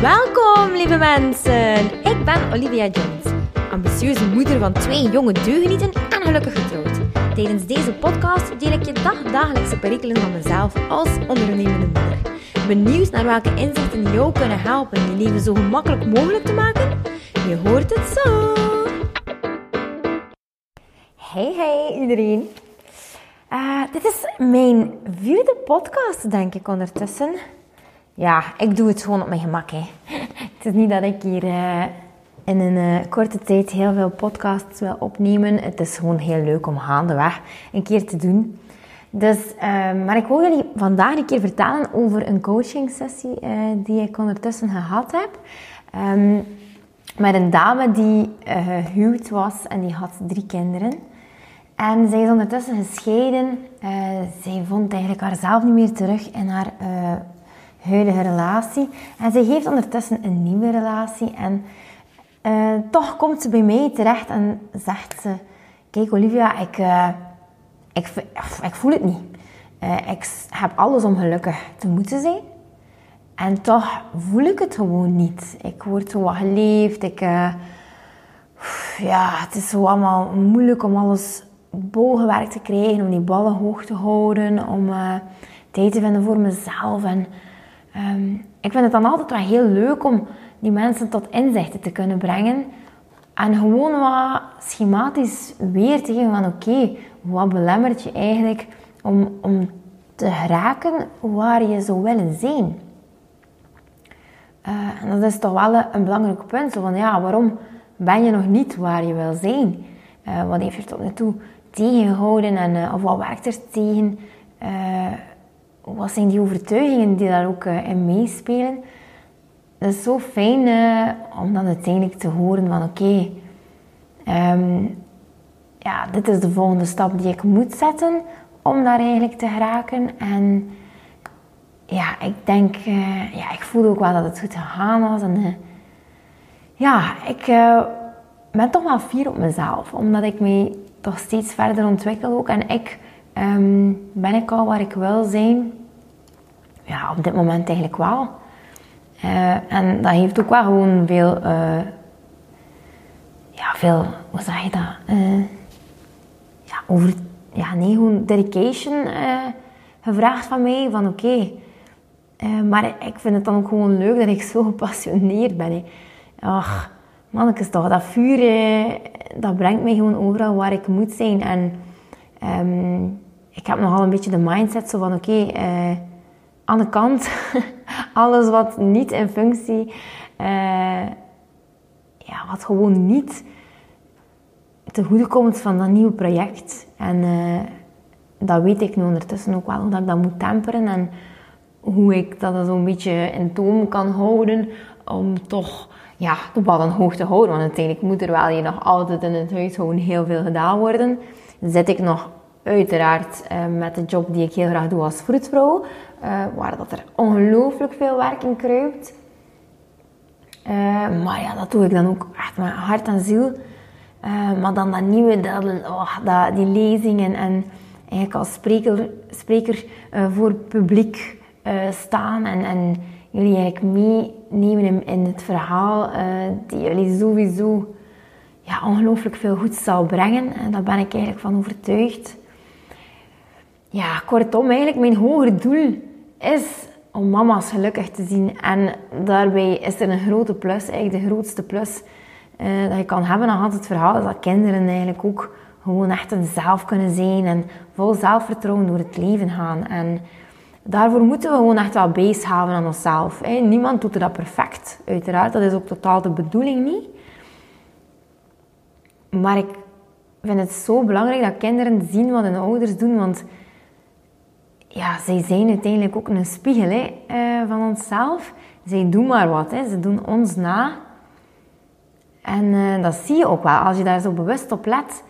Welkom, lieve mensen. Ik ben Olivia Jones, ambitieuze moeder van twee jonge deugenieten en gelukkig getrouwd. Tijdens deze podcast deel ik je dagdagelijkse perikelen van mezelf als ondernemende moeder. Benieuwd naar welke inzichten jou kunnen helpen je leven zo gemakkelijk mogelijk te maken? Je hoort het zo. Hey, hey iedereen. Uh, dit is mijn vierde podcast, denk ik, ondertussen. Ja, ik doe het gewoon op mijn gemak. Hè. Het is niet dat ik hier uh, in een uh, korte tijd heel veel podcasts wil opnemen. Het is gewoon heel leuk om gaandeweg een keer te doen. Dus, maar ik wil jullie vandaag een keer vertellen over een coaching sessie die ik ondertussen gehad heb. Um, met een dame die gehuwd was en die had drie kinderen. En zij is ondertussen gescheiden. Zij vond eigenlijk haarzelf niet meer terug in haar huidige relatie. En zij heeft ondertussen een nieuwe relatie. En uh, toch komt ze bij mij terecht en zegt ze... Kijk Olivia, ik, ik, ik voel het niet. ik heb alles om gelukkig te moeten zijn. En toch voel ik het gewoon niet. Ik word zo wat geleefd. Ik, ja, het is zo allemaal moeilijk om alles bovenwerk te krijgen, om die ballen hoog te houden, om tijd te vinden voor mezelf. En um, ik vind het dan altijd wel heel leuk om die mensen tot inzichten te kunnen brengen. En gewoon wat schematisch weer te geven van oké, wat belemmert je eigenlijk om, om te geraken waar je zou willen zijn. Uh, en dat is toch wel een belangrijk punt. Zo van ja, waarom ben je nog niet waar je wil zijn? Uh, wat heeft je tot nu toe tegengehouden en uh, of wat werkt er tegen? Wat zijn die overtuigingen die daar ook uh, in meespelen? Het is zo fijn om dan uiteindelijk te horen van oké, um, ja, dit is de volgende stap die ik moet zetten om daar eigenlijk te geraken. En ja, ik denk, ja, ik voelde ook wel dat het goed gegaan was. En ja, ik ben toch wel fier op mezelf, omdat ik me toch steeds verder ontwikkel ook. En ik um, ben ik al waar ik wil zijn. Ja, op dit moment eigenlijk wel. Uh, en dat heeft ook wel gewoon veel, uh, ja, veel, hoe zeg je dat? Uh, ja, over, ja, nee, gewoon dedication gevraagd van mij. Van oké, maar ik vind het dan ook gewoon leuk dat ik zo gepassioneerd ben. Hè. Ach, mannetjes toch, dat vuur, dat brengt mij gewoon overal waar ik moet zijn. En um, ik heb nogal een beetje de mindset zo van, oké, uh, aan de kant, alles wat niet in functie, uh, ja, wat gewoon niet te goede komt van dat nieuwe project. En uh, dat weet ik nu ondertussen ook wel, hoe dat ik dat moet temperen en hoe ik dat zo'n beetje in toom kan houden om toch ja, de bal dan hoog te houden. Want uiteindelijk moet er wel je nog altijd in het huishouden heel veel gedaan worden. Zit ik nog uiteraard uh, met de job die ik heel graag doe als vroedvrouw. Uh, waar dat er ongelooflijk veel werk in kruipt. Uh, maar ja, dat doe ik dan ook echt met hart en ziel. maar dan dat nieuwe, dat, oh, dat, die lezingen en eigenlijk als spreker, spreker voor publiek staan en, en jullie eigenlijk meenemen in het verhaal uh, die jullie sowieso ja, ongelooflijk veel goed zal brengen. En daar ben ik eigenlijk van overtuigd. Ja, kortom, eigenlijk mijn hoger doel is om mama's gelukkig te zien. En daarbij is er een grote plus, eigenlijk de grootste plus uh, dat je kan hebben aan het verhaal, dat kinderen eigenlijk ook gewoon echt zelf kunnen zijn en vol zelfvertrouwen door het leven gaan. En daarvoor moeten we gewoon echt wel base houden aan onszelf. Hè. Niemand doet dat perfect, uiteraard. Dat is ook totaal de bedoeling niet. Maar ik vind het zo belangrijk dat kinderen zien wat hun ouders doen. Want ja, zij zijn uiteindelijk ook een spiegel hè, uh, van onszelf. Zij doen maar wat. Hè. Ze doen ons na. En uh, dat zie je ook wel. Als je daar zo bewust op let.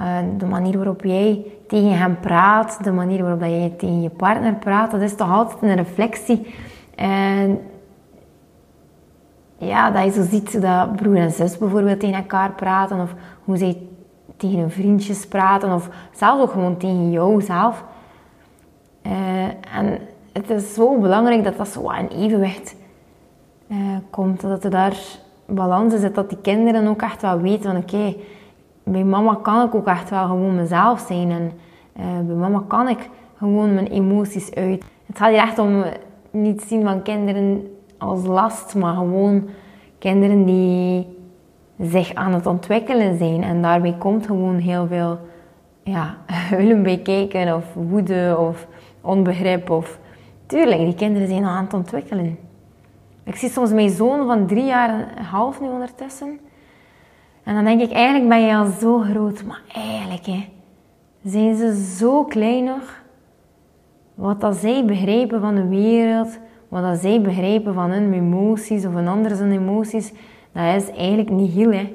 Uh, de manier waarop jij tegen hem praat, de manier waarop dat jij tegen je partner praat, dat is toch altijd een reflectie. En ja, dat je zo ziet dat broer en zus bijvoorbeeld tegen elkaar praten, of hoe zij tegen hun vriendjes praten, of zelfs ook gewoon tegen jou zelf. Uh, en het is zo belangrijk dat dat zo een evenwicht komt. Dat er daar balans is. Dat die kinderen ook echt wel weten van oké, bij mama kan ik ook echt wel gewoon mezelf zijn. En bij mama kan ik gewoon mijn emoties uit. Het gaat hier echt om niet zien van kinderen als last, maar gewoon kinderen die zich aan het ontwikkelen zijn. En daarbij komt gewoon heel veel ja, huilen bij kijken, of woede, of onbegrip. Of... Tuurlijk, die kinderen zijn aan het ontwikkelen. Ik zie soms mijn zoon van drie jaar en half nu ondertussen. En dan denk ik, eigenlijk ben je al zo groot. Maar eigenlijk, hè, zijn ze zo klein nog. Wat dat zij begrijpen van de wereld, wat dat zij begrijpen van hun emoties of een ander zijn emoties, dat is eigenlijk niet heel. Hè.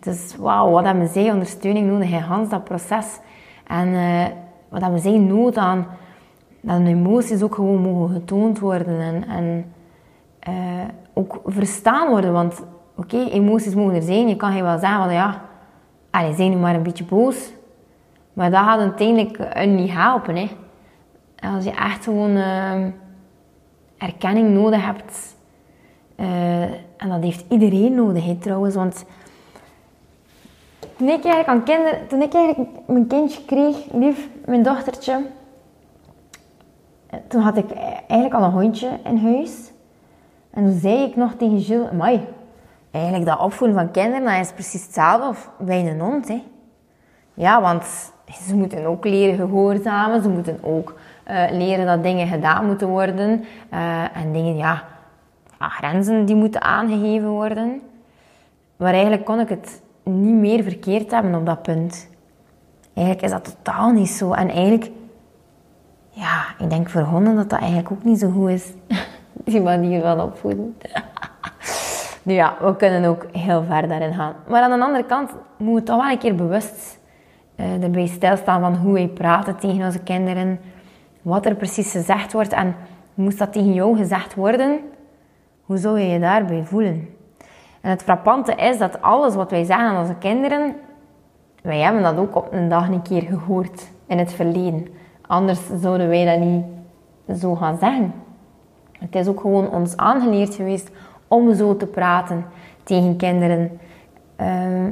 Dus wauw, wat hebben zij ondersteuning nodig in dat proces. En uh, wat hebben zij nood aan dat emoties ook gewoon mogen getoond worden en, uh, ook verstaan worden. Want oké, emoties mogen er zijn. Je kan wel zeggen van ja, allez, zijn nu maar een beetje boos. Maar dat gaat uiteindelijk niet helpen. Hè. Als je echt gewoon uh, erkenning nodig hebt. Uh, en dat heeft iedereen nodig trouwens. Want toen ik eigenlijk aan toen ik eigenlijk mijn kindje kreeg, lief, mijn dochtertje. Toen had ik eigenlijk al een hondje in huis. En toen zei ik nog tegen Jules, amai, eigenlijk dat opvoeden van kinderen, dat is precies hetzelfde of bij een hond. Hè. Ja, want ze moeten ook leren gehoorzamen. Ze moeten ook uh, leren dat dingen gedaan moeten worden. Uh, en dingen, ja, grenzen die moeten aangegeven worden. Maar eigenlijk kon ik het niet meer verkeerd hebben op dat punt. Eigenlijk is dat totaal niet zo. En eigenlijk, ja, ik denk voor honden dat dat eigenlijk ook niet zo goed is. Die manier van opvoeden. nu ja, we kunnen ook heel ver daarin gaan. Maar aan de andere kant moet het toch wel een keer bewust uh, erbij stilstaan van hoe wij praten tegen onze kinderen, wat er precies gezegd wordt en moest dat tegen jou gezegd worden, hoe zou je je daarbij voelen? En het frappante is dat alles wat wij zeggen aan onze kinderen, wij hebben dat ook op een dag een keer gehoord in het verleden. Anders zouden wij dat niet zo gaan zeggen. Het is ook gewoon ons aangeleerd geweest om zo te praten tegen kinderen. Uh,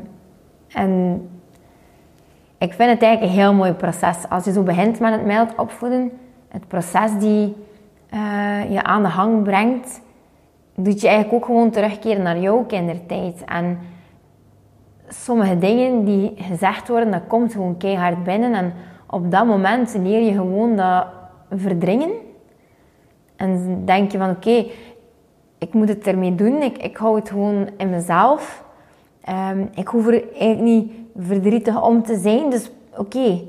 en ik vind het eigenlijk een heel mooi proces. Als je zo begint met het mild opvoeden, het proces die uh, je aan de hang brengt, doet je eigenlijk ook gewoon terugkeren naar jouw kindertijd. En sommige dingen die gezegd worden, dat komt gewoon keihard binnen. En op dat moment leer je gewoon dat verdringen. En denk je van, oké, ik moet het ermee doen. Ik, ik hou het gewoon in mezelf. Um, ik hoef er eigenlijk niet verdrietig om te zijn. Dus oké,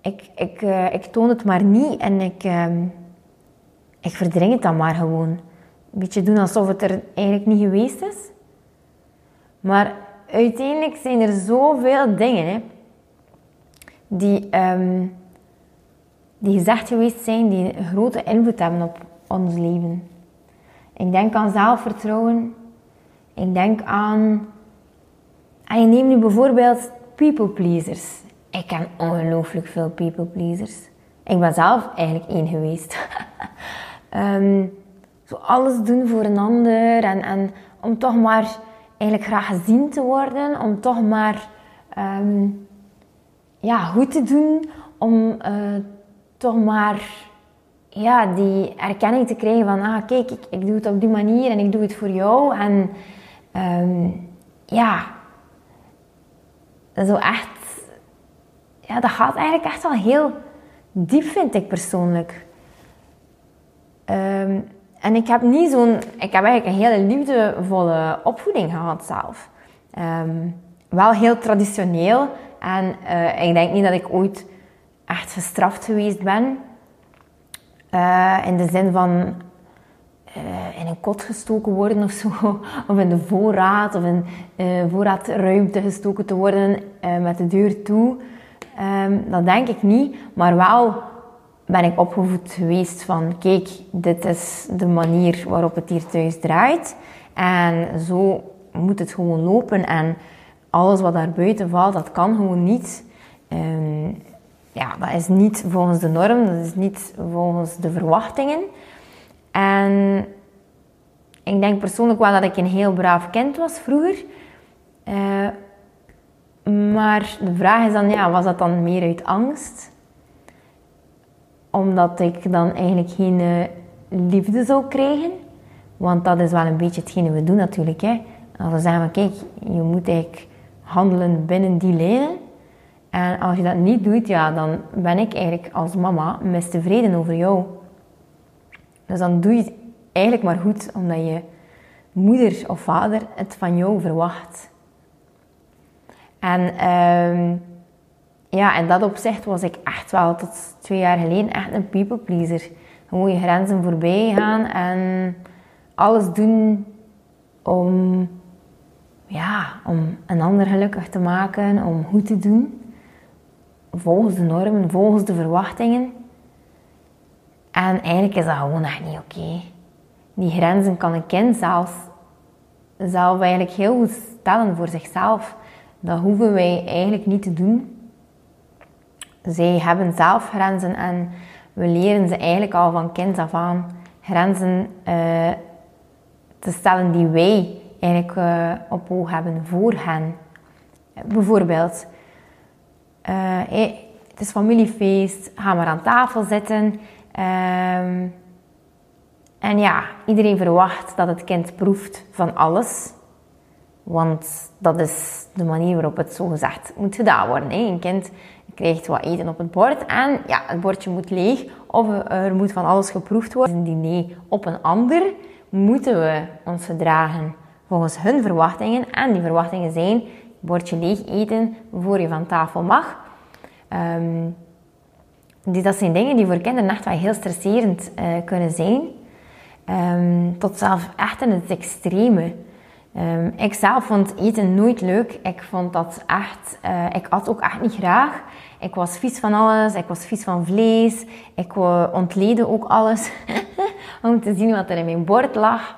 ik, ik, uh, ik toon het maar niet en ik, uh, ik verdring het dan maar gewoon. Beetje doen alsof het er eigenlijk niet geweest is. Maar uiteindelijk zijn er zoveel dingen hè, die, um, die gezegd geweest zijn, die een grote invloed hebben op ons leven. Ik denk aan zelfvertrouwen. Ik denk aan en je neemt nu bijvoorbeeld people pleasers. Ik ken ongelooflijk veel people pleasers. Ik ben zelf eigenlijk één geweest. um, zo alles doen voor een ander en, en om toch maar eigenlijk graag gezien te worden, om toch maar um, ja, goed te doen, om uh, toch maar ja, die erkenning te krijgen van, ah kijk, ik, ik doe het op die manier en ik doe het voor jou. En um, ja, zo echt, ja, dat gaat eigenlijk echt wel heel diep, vind ik persoonlijk. Um, en ik heb niet zo'n, ik heb eigenlijk een hele liefdevolle opvoeding gehad zelf. Um, wel heel traditioneel. En uh, ik denk niet dat ik ooit echt gestraft geweest ben. Uh, in de zin van uh, in een kot gestoken worden of zo. Of in de voorraad of in voorraadruimte gestoken te worden met de deur toe. Um, dat denk ik niet. Maar wel ben ik opgevoed geweest van kijk, dit is de manier waarop het hier thuis draait. En zo moet het gewoon lopen. En alles wat daar buiten valt, dat kan gewoon niet. Um, ja, dat is niet volgens de norm, dat is niet volgens de verwachtingen. En ik denk persoonlijk wel dat ik een heel braaf kind was vroeger. Uh, maar de vraag is dan, ja, was dat dan meer uit angst? Omdat ik dan eigenlijk geen uh, liefde zou krijgen? Want dat is wel een beetje hetgene we doen natuurlijk. Hè? Als we zeggen, kijk, je moet eigenlijk handelen binnen die lijnen. En als je dat niet doet, ja, dan ben ik eigenlijk als mama mistevreden over jou. Dus dan doe je het eigenlijk maar goed, omdat je moeder of vader het van jou verwacht. En um, ja, in dat opzicht was ik echt wel tot twee jaar geleden echt een people pleaser. Gewoon je grenzen voorbij gaan en alles doen om, ja, om een ander gelukkig te maken, om goed te doen. Volgens de normen, volgens de verwachtingen. En eigenlijk is dat gewoon echt niet oké. Die grenzen kan een kind zelf, zelf eigenlijk heel goed stellen voor zichzelf. Dat hoeven wij eigenlijk niet te doen. Zij hebben zelf grenzen en we leren ze eigenlijk al van kind af aan grenzen uh, te stellen die wij eigenlijk uh, op oog hebben voor hen. Bijvoorbeeld, uh, hey, het is familiefeest, ga maar aan tafel zitten. Um, en ja, iedereen verwacht dat het kind proeft van alles. Want dat is de manier waarop het zo gezegd moet gedaan worden. Hè. Een kind krijgt wat eten op het bord en ja, het bordje moet leeg of er moet van alles geproefd worden. Een diner op een ander moeten we ons gedragen volgens hun verwachtingen. En die verwachtingen zijn bordje leeg eten voor je van tafel mag. Um, dat zijn dingen die voor kinderen echt wel heel stresserend uh, kunnen zijn. Um, tot zelfs echt in het extreme. Um, ik zelf vond eten nooit leuk. Ik vond dat echt... Uh, ik at ook echt niet graag. Ik was vies van alles. Ik was vies van vlees. Ik ontleden ook alles. om te zien wat er in mijn bord lag.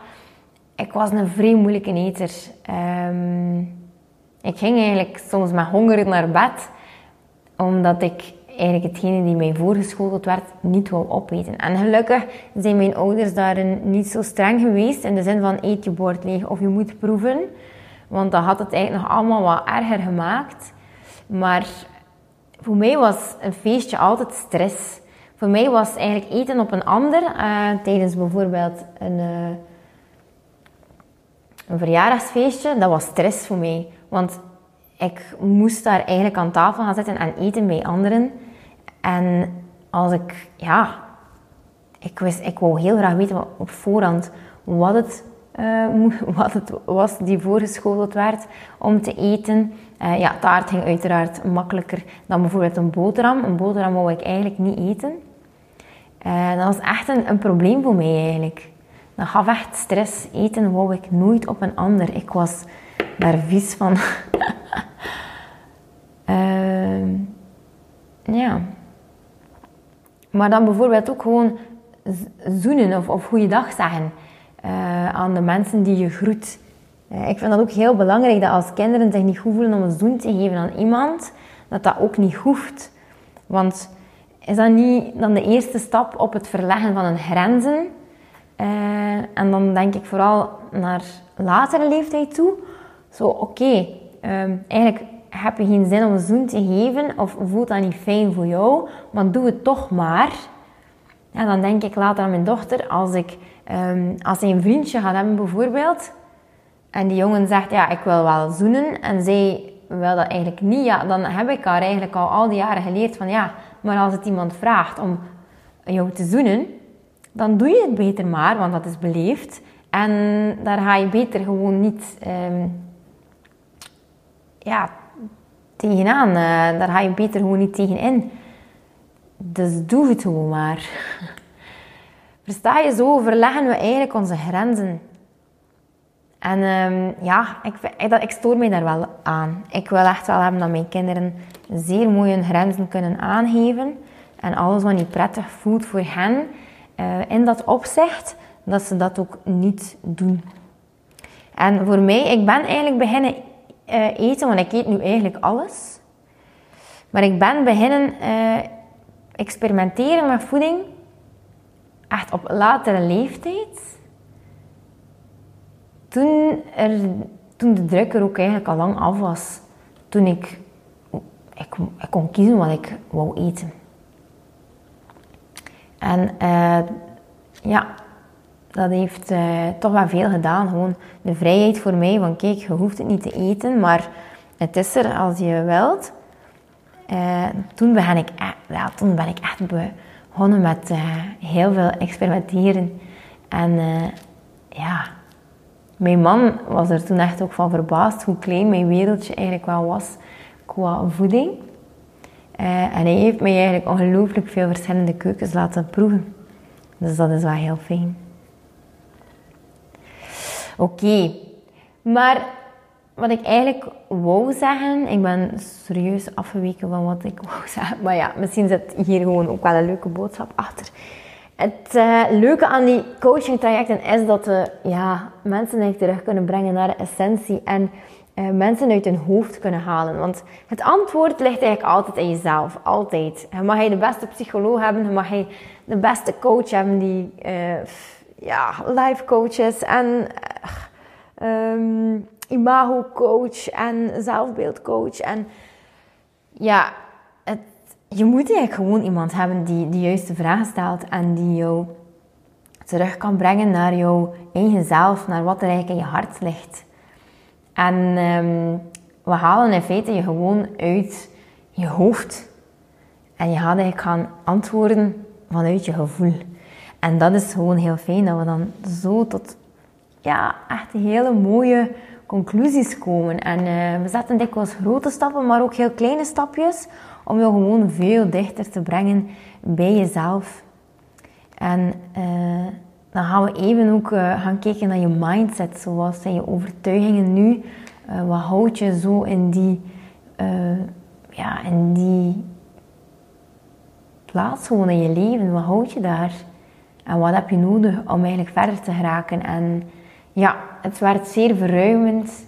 Ik was een vrij moeilijke eter. Um, ik ging eigenlijk soms met honger naar bed. Omdat ik eigenlijk hetgene die mij voorgeschoteld werd niet wou opeten. En gelukkig zijn mijn ouders daarin niet zo streng geweest. In de zin van eet je bord leeg of je moet proeven. Want dat had het eigenlijk nog allemaal wat erger gemaakt. Maar voor mij was een feestje altijd stress. Voor mij was eigenlijk eten op een ander, uh, tijdens bijvoorbeeld een, uh, een verjaardagsfeestje, dat was stress voor mij. Want ik moest daar eigenlijk aan tafel gaan zitten en eten bij anderen. En als ik, ja, ik, wist, ik wou heel graag weten op voorhand wat het, uh, wat het was die voorgeschoteld werd om te eten. Uh, ja, taart ging uiteraard makkelijker dan bijvoorbeeld een boterham. Een boterham wou ik eigenlijk niet eten. Uh, dat was echt een, een probleem voor mij eigenlijk. Dat gaf echt stress. Eten wou ik nooit op een ander. Ik was daar vies van. uh, ja. Maar dan bijvoorbeeld ook gewoon zoenen of, of goeiedag zeggen uh, aan de mensen die je groet. Uh, ik vind dat ook heel belangrijk dat als kinderen zich niet goed voelen om een zoen te geven aan iemand, dat dat ook niet hoeft. Want is dat niet dan de eerste stap op het verleggen van een grenzen? Uh, en dan denk ik vooral naar latere leeftijd toe. Zo, oké, um, eigenlijk heb je geen zin om een zoen te geven of voelt dat niet fijn voor jou, maar doe het toch maar. En dan denk ik later aan mijn dochter, als, ik, um, als hij een vriendje gaat hebben bijvoorbeeld, en die jongen zegt, ja, ik wil wel zoenen, en zij wil dat eigenlijk niet, ja, dan heb ik haar eigenlijk al al die jaren geleerd van, ja, maar als het iemand vraagt om jou te zoenen, dan doe je het beter maar, want dat is beleefd. En daar ga je beter gewoon niet um, ja, tegenaan. Uh, daar ga je beter gewoon niet tegenin. Dus doe het gewoon maar. Versta je, zo verleggen we eigenlijk onze grenzen. En um, ja, ik, ik, stoor mij daar wel aan. Ik wil echt wel hebben dat mijn kinderen zeer mooie grenzen kunnen aangeven. En alles wat niet prettig voelt voor hen, uh, in dat opzicht, dat ze dat ook niet doen. En voor mij, ik ben eigenlijk beginnen uh, eten, want ik eet nu eigenlijk alles. Maar ik ben beginnen uh, experimenteren met voeding echt op latere leeftijd. Toen, er, toen de druk er ook eigenlijk al lang af was, toen ik, ik, ik kon kiezen wat ik wou eten. En uh, ja, dat heeft uh, toch wel veel gedaan. Gewoon de vrijheid voor mij van kijk, je hoeft het niet te eten, maar het is er als je wilt. Uh, toen, ben ik, ja, toen ben ik echt begonnen met heel veel experimenteren. En ja, mijn man was er toen echt ook van verbaasd hoe klein mijn wereldje eigenlijk wel was qua voeding. en hij heeft mij eigenlijk ongelooflijk veel verschillende keukens laten proeven. Dus dat is wel heel fijn. Oké, maar wat ik eigenlijk wou zeggen, ik ben serieus afgeweken van wat ik wou zeggen, maar ja, misschien zit hier gewoon ook wel een leuke boodschap achter. Het uh, leuke aan die coaching trajecten is dat we ja, mensen eigenlijk terug kunnen brengen naar de essentie en uh, mensen uit hun hoofd kunnen halen. Want het antwoord ligt eigenlijk altijd in jezelf, altijd. Mag je de beste psycholoog hebben, mag je de beste coach hebben die... Uh, ja, life en um, imago coach en zelfbeeldcoach. En ja, je moet eigenlijk gewoon iemand hebben die de juiste vragen stelt en die jou terug kan brengen naar jouw eigen zelf, naar wat er eigenlijk in je hart ligt. En um, we halen in feite je gewoon uit je hoofd. En je gaat eigenlijk gaan antwoorden vanuit je gevoel. En dat is gewoon heel fijn dat we dan zo tot ja, echt hele mooie conclusies komen. En uh, we zetten dikwijls grote stappen, maar ook heel kleine stapjes om je gewoon veel dichter te brengen bij jezelf. En uh, dan gaan we even ook uh, gaan kijken naar je mindset. Zoals zijn je overtuigingen nu? wat houd je zo in die, ja, in die plaats gewoon in je leven? Wat houd je daar? En wat heb je nodig om eigenlijk verder te geraken? En ja, het werkt zeer verruimend.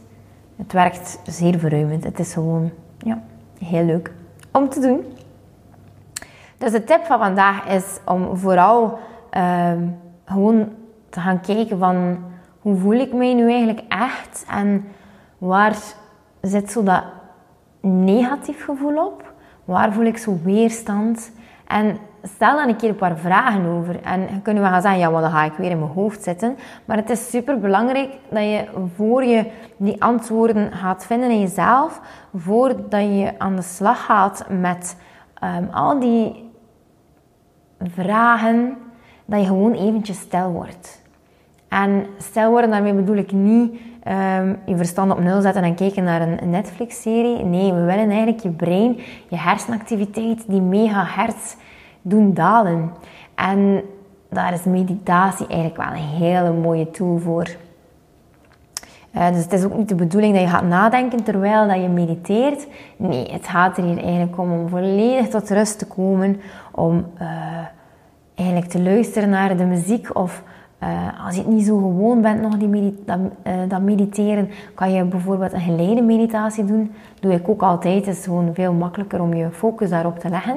Het werkt zeer verruimend. Het is gewoon ja, heel leuk om te doen. Dus de tip van vandaag is om vooral uh, gewoon te gaan kijken van hoe voel ik mij nu eigenlijk echt en waar zit zo dat negatief gevoel op? Waar voel ik zo weerstand? En stel dan een keer een paar vragen over. En kunnen we gaan zeggen, ja, maar dan ga ik weer in mijn hoofd zitten. Maar het is super belangrijk dat je voor je die antwoorden gaat vinden in jezelf, voordat je aan de slag gaat met um, al die vragen, dat je gewoon eventjes stil wordt. En stil worden, daarmee bedoel ik niet um, je verstand op nul zetten en kijken naar een Netflix-serie. Nee, we willen eigenlijk je brein, je hersenactiviteit, die megahertz doen dalen. En daar is meditatie eigenlijk wel een hele mooie tool voor. Uh, dus het is ook niet de bedoeling dat je gaat nadenken terwijl dat je mediteert. Nee, het gaat er hier eigenlijk om om volledig tot rust te komen. Om uh, eigenlijk te luisteren naar de muziek of uh, als je het niet zo gewoon bent nog die dat, dat, mediteren, kan je bijvoorbeeld een geleide meditatie doen. Dat doe ik ook altijd. Het is gewoon veel makkelijker om je focus daarop te leggen.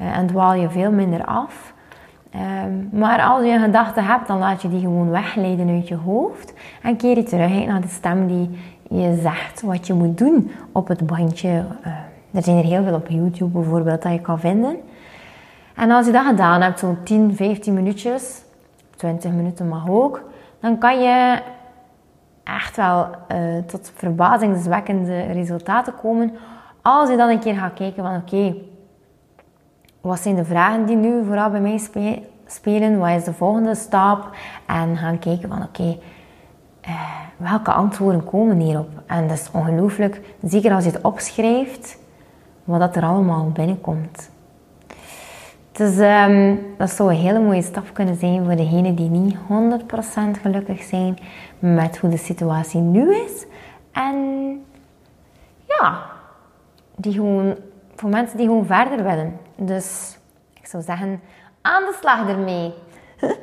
Uh, en dwaal je veel minder af. Um, maar als je een gedachte hebt, dan laat je die gewoon wegleiden uit je hoofd. En keer je terug naar de stem die je zegt wat je moet doen op het bandje. Uh, er zijn er heel veel op YouTube bijvoorbeeld dat je kan vinden. En als je dat gedaan hebt, zo'n 10, 15 minuutjes, 20 minuten mag ook, dan kan je echt wel uh, tot verbazingwekkende resultaten komen. Als je dan een keer gaat kijken van oké, wat zijn de vragen die nu vooral bij mij spelen? Wat is de volgende stap? En gaan kijken van oké, uh, welke antwoorden komen hierop? En dat is ongelooflijk, zeker als je het opschrijft, wat dat er allemaal binnenkomt. Dus um, dat zou een hele mooie stap kunnen zijn voor degenen die niet 100% gelukkig zijn met hoe de situatie nu is. En ja, die gewoon voor mensen die gewoon verder willen. Dus ik zou zeggen, aan de slag ermee.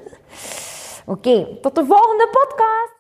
Oké, tot de volgende podcast.